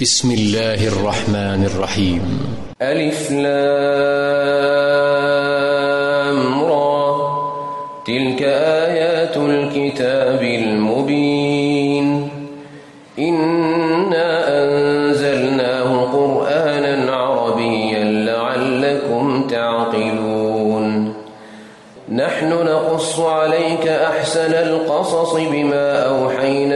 بسم الله الرحمن الرحيم. ألف لام را. تلك آيات الكتاب المبين. إنا أنزلناه قرآنا عربيا لعلكم تعقلون. نحن نقص عليك أحسن القصص بما أوحينا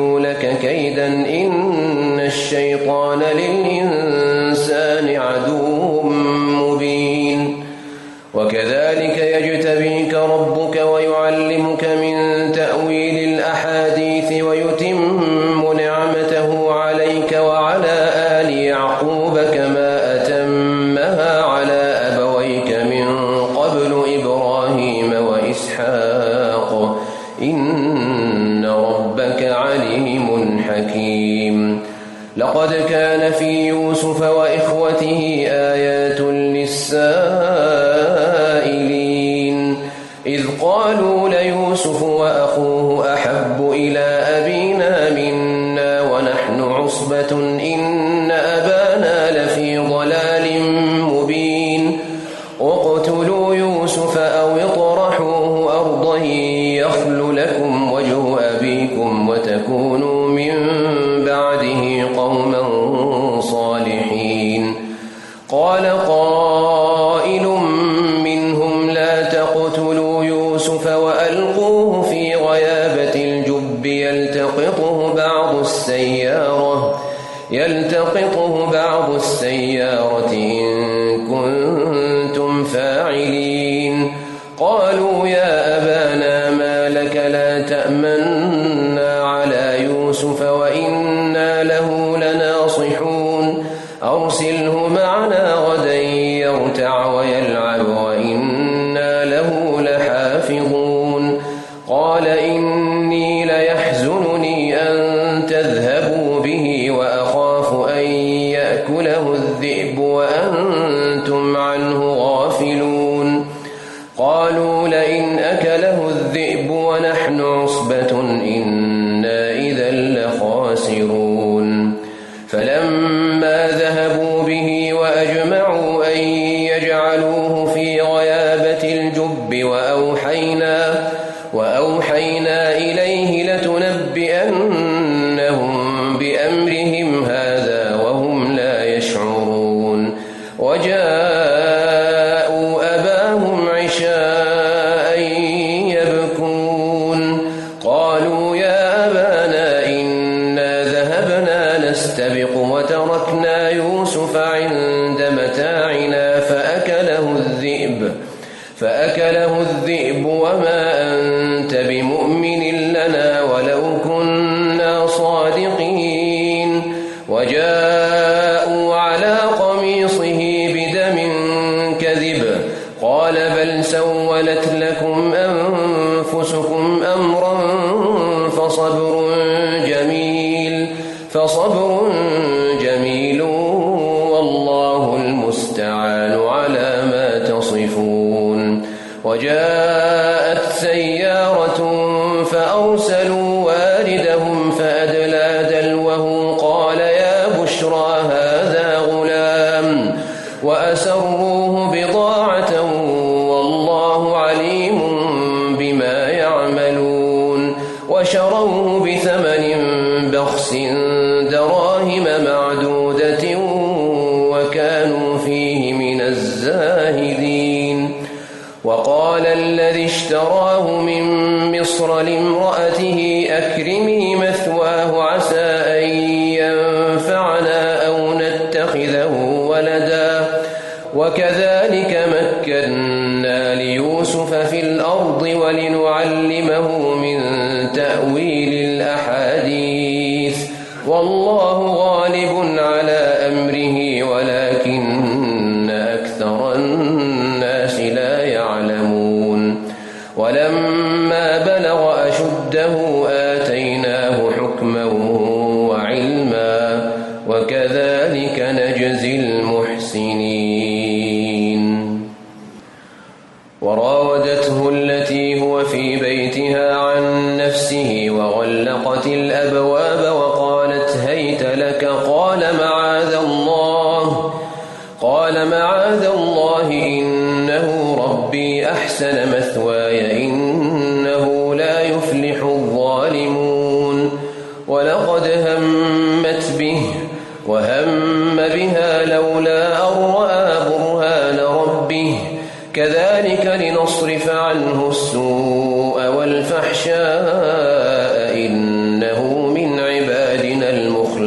قال قال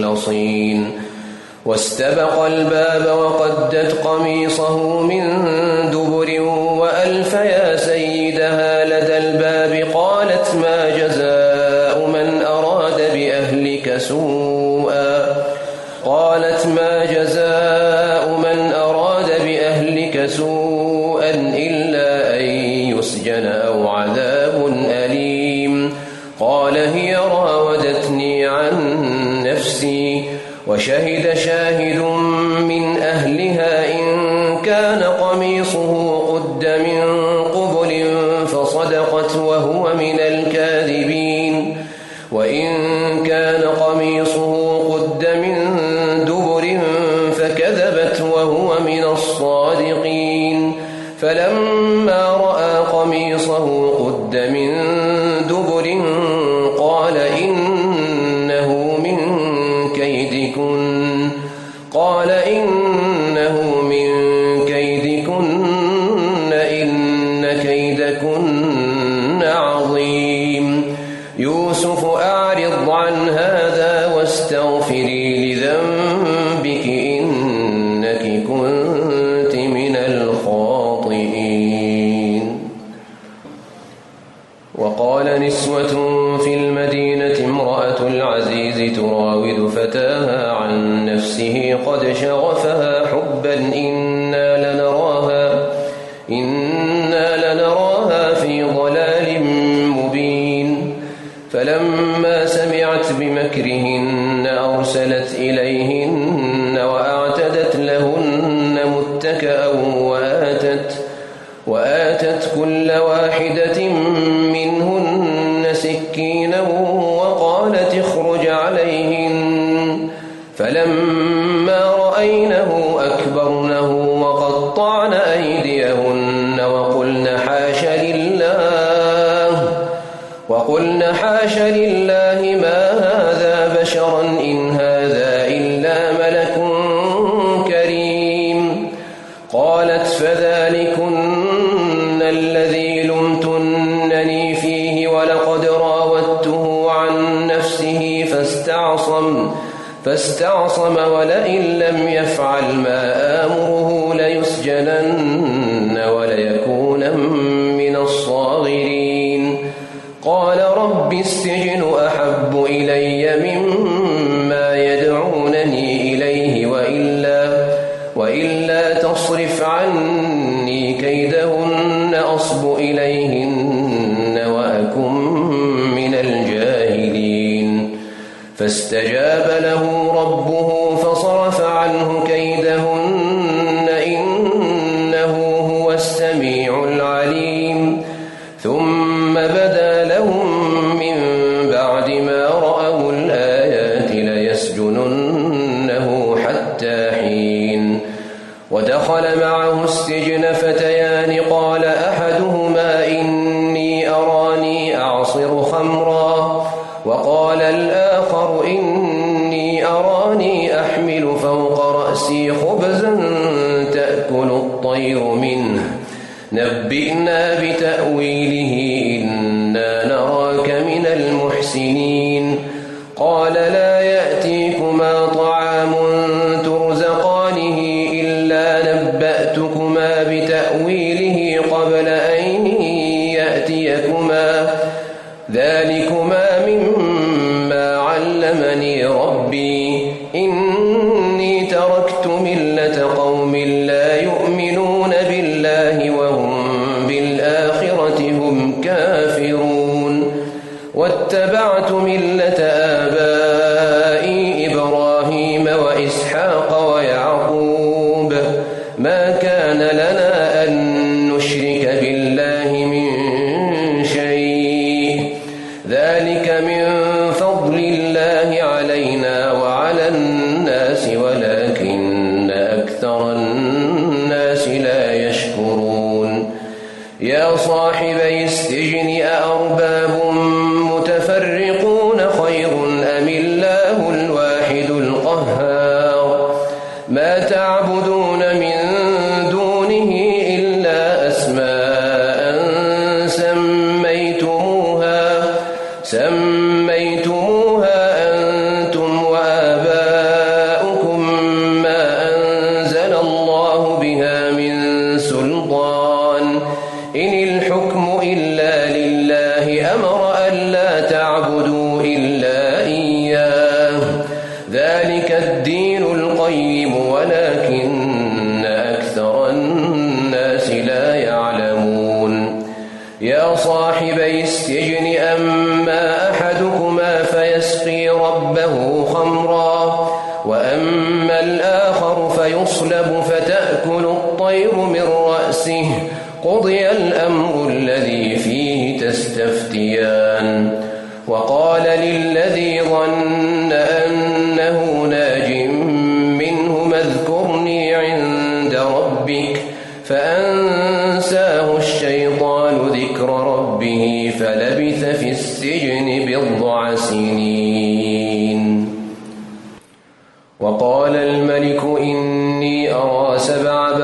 مخلصين واستبق الباب وقدت قميصه من دبر وألف يا سيد وشهد شاهد بأيديكم قد شغفها حبا إنا لنراها إنا لنراها في ضلال مبين. فلما سمعت بمكرهن أرسلت إليهن وأعتدت لهن متكأ وآتت وآتت كل واحدة منهن سكينا وقالت اخرج عليهن. فلما رأينه أكبرنه وقطعن أيديهن وقلن حاش لله وقلن حاش لله فاستعصم ولئن لم يفعل ما آمره ليسجنن. فاستجاب له ربه أراني أحمل فوق رأسي خبزا تأكل الطير منه. نبئنا بتأويل ربي إن سميتموه الطير من رأسه. قضي الأمر الذي فيه تستفتيان. وقال للذي ظن أنه ناج منهما اذكرني عند ربك فأنساه الشيطان ذكر ربه فلبث في السجن بضع سنين. وقال الملك إني أرى سبع بقى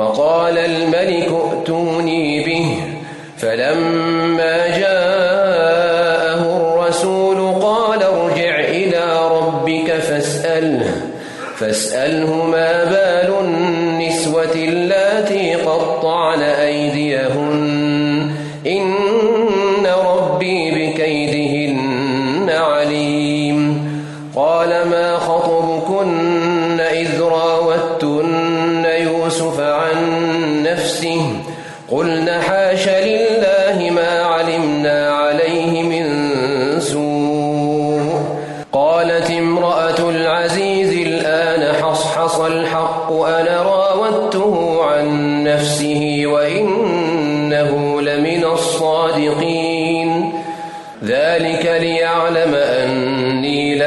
وقال الملك ائتوني به. فلما جاءه الرسول قال ارجع إلى ربك فاسأله. فاسأله ما بال النسوة التي قطعن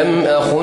أم أخنت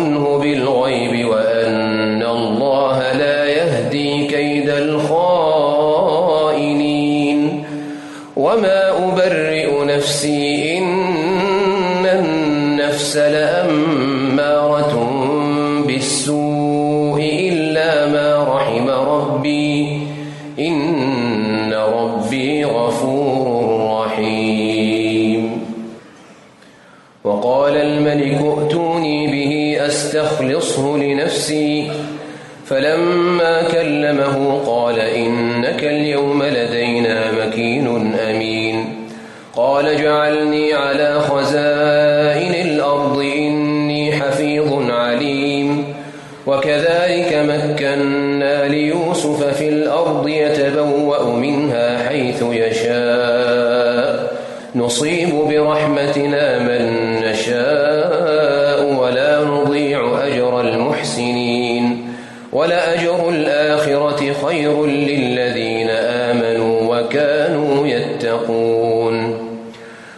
ولأجر الآخرة خير للذين آمنوا وكانوا يتقون.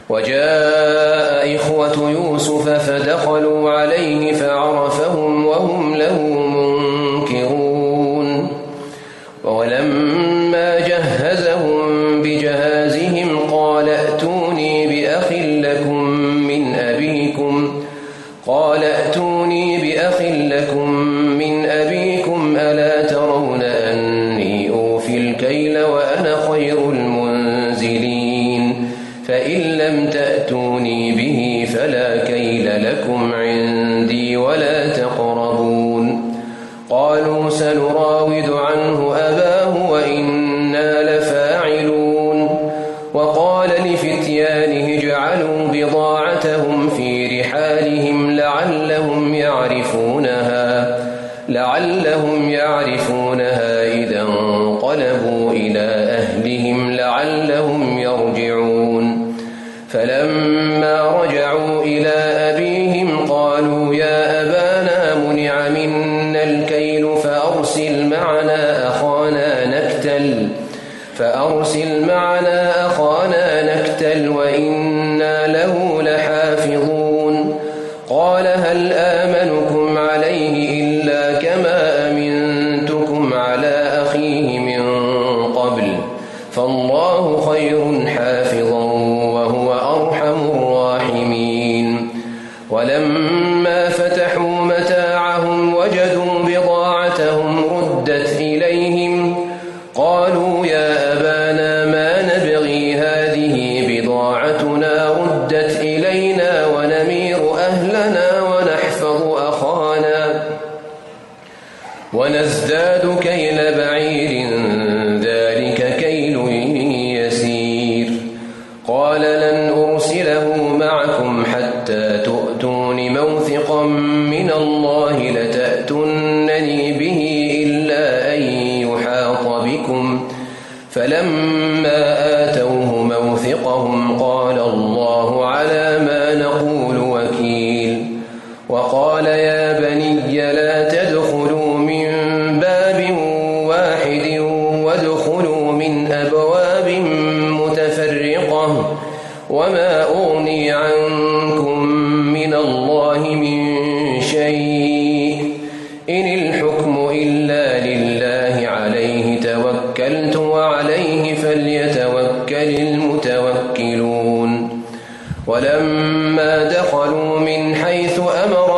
وجاء إخوة يوسف فدخلوا لعلهم يعرفون. One is لما دخلوا من حيث أمر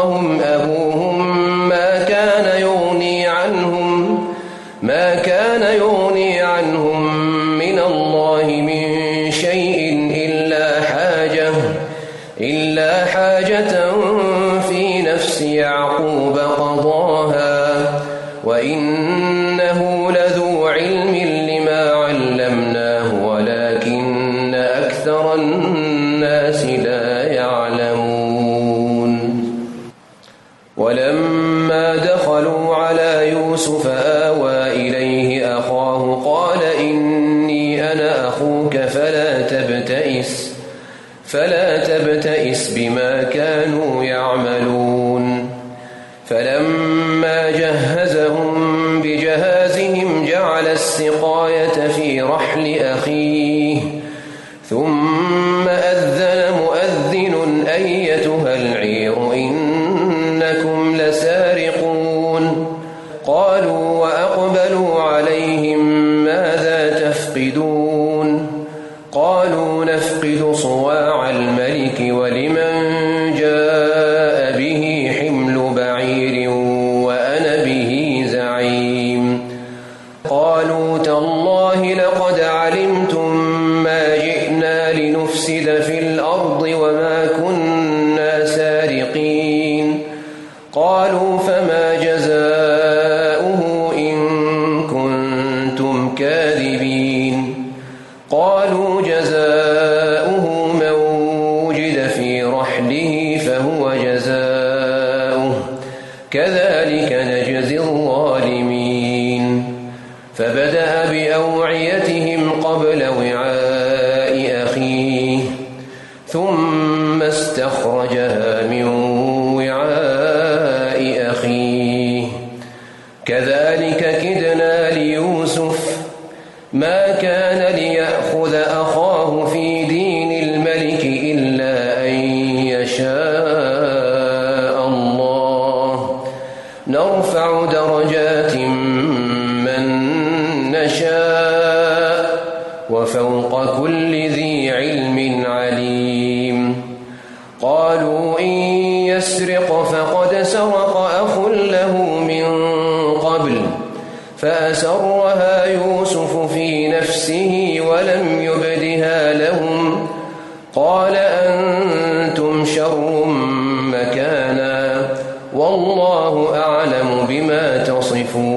أيتها ثم استخرجها من أسرها يوسف في نفسه ولم يبدها لهم. قال أنتم شر مكانا والله أعلم بما تصفون.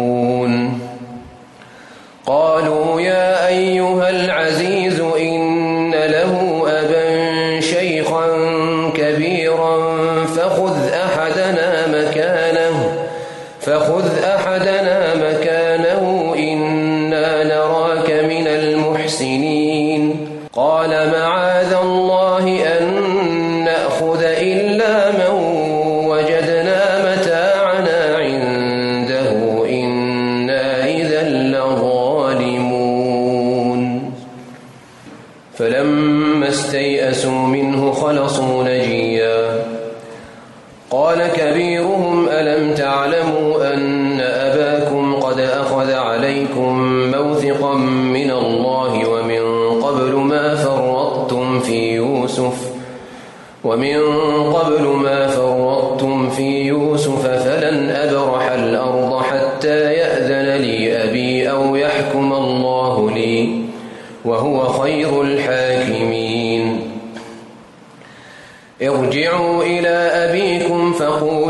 ارجعوا إلى أبيكم فقولوا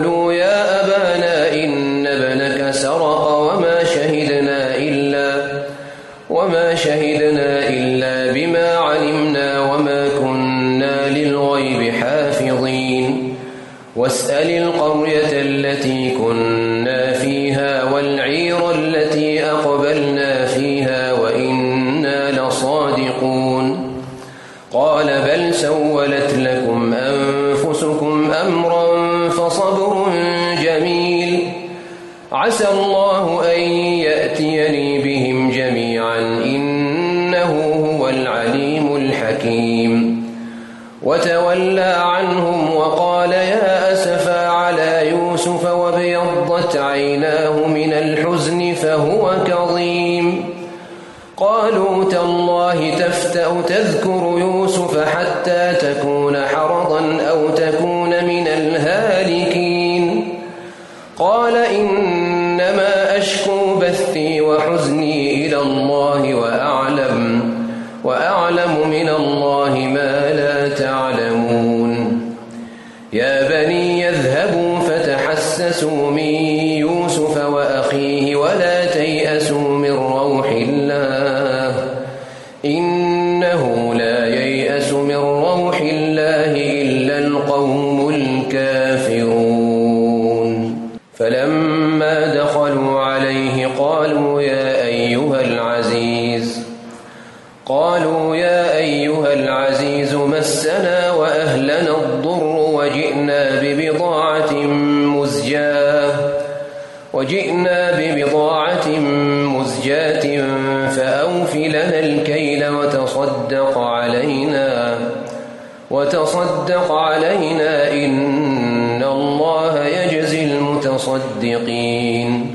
أو تذكر يوسف حتى تكون حرضا أو تكون من الهالكين. قال إنما أشكو بثي وحزني إلى الله وأعلم وأعلم من الله ما لا تعلمون. يا بني يذهبوا فتحسسوا من وتصدق علينا وتصدق علينا إن الله يجزي المتصدقين.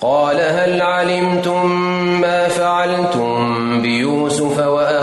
قال هل علمتم ما فعلتم بيوسف وأخيه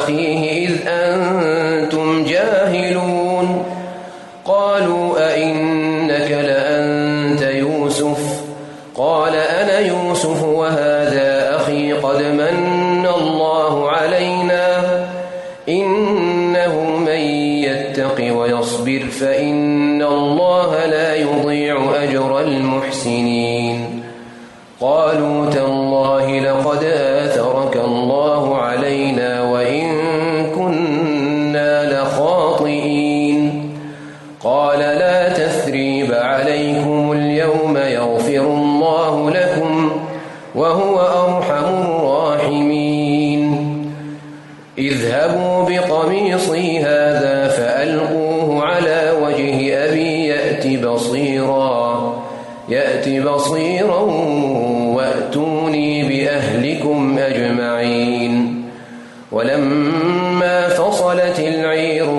اذهبوا بقميصي هذا فألقوه على وجه أبي يأتي بصيرا يأتي بصيرا وأتوني بأهلكم أجمعين. ولما فصلت العير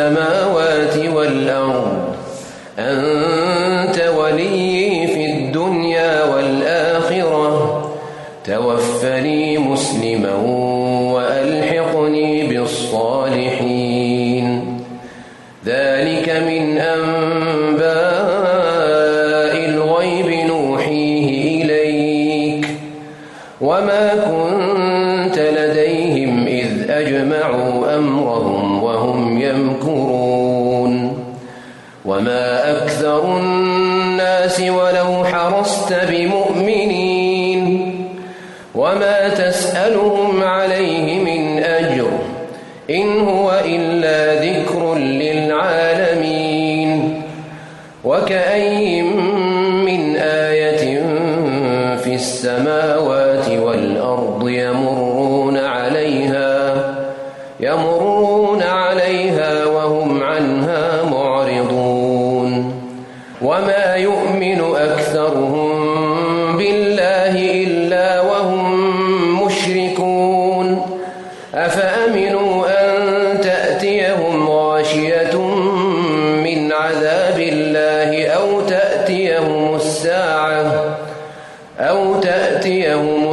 السماوات والأرض. أنت ولي في الدنيا والآخرة. توفني مسلما وألحقني بالصالحين. ذلك من أنباء الغيب نوحيه إليك. وما كنت لديهم أجمعوا أمرهم وهم يمكرون. وما أكثر الناس ولو حرصت بمؤمنين. وما تسألهم عليه من أجر إن هو إلا ذكر للعالمين. وكأي من آية في السماوات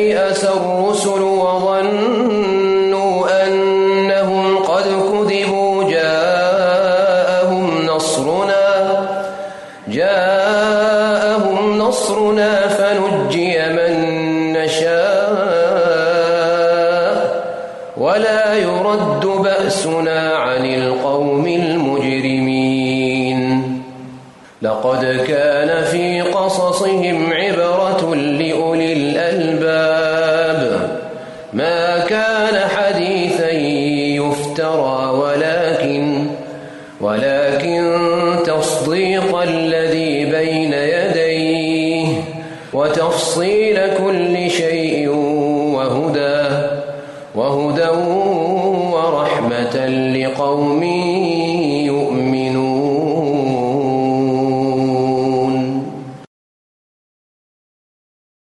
استيأس الرسل وظنوا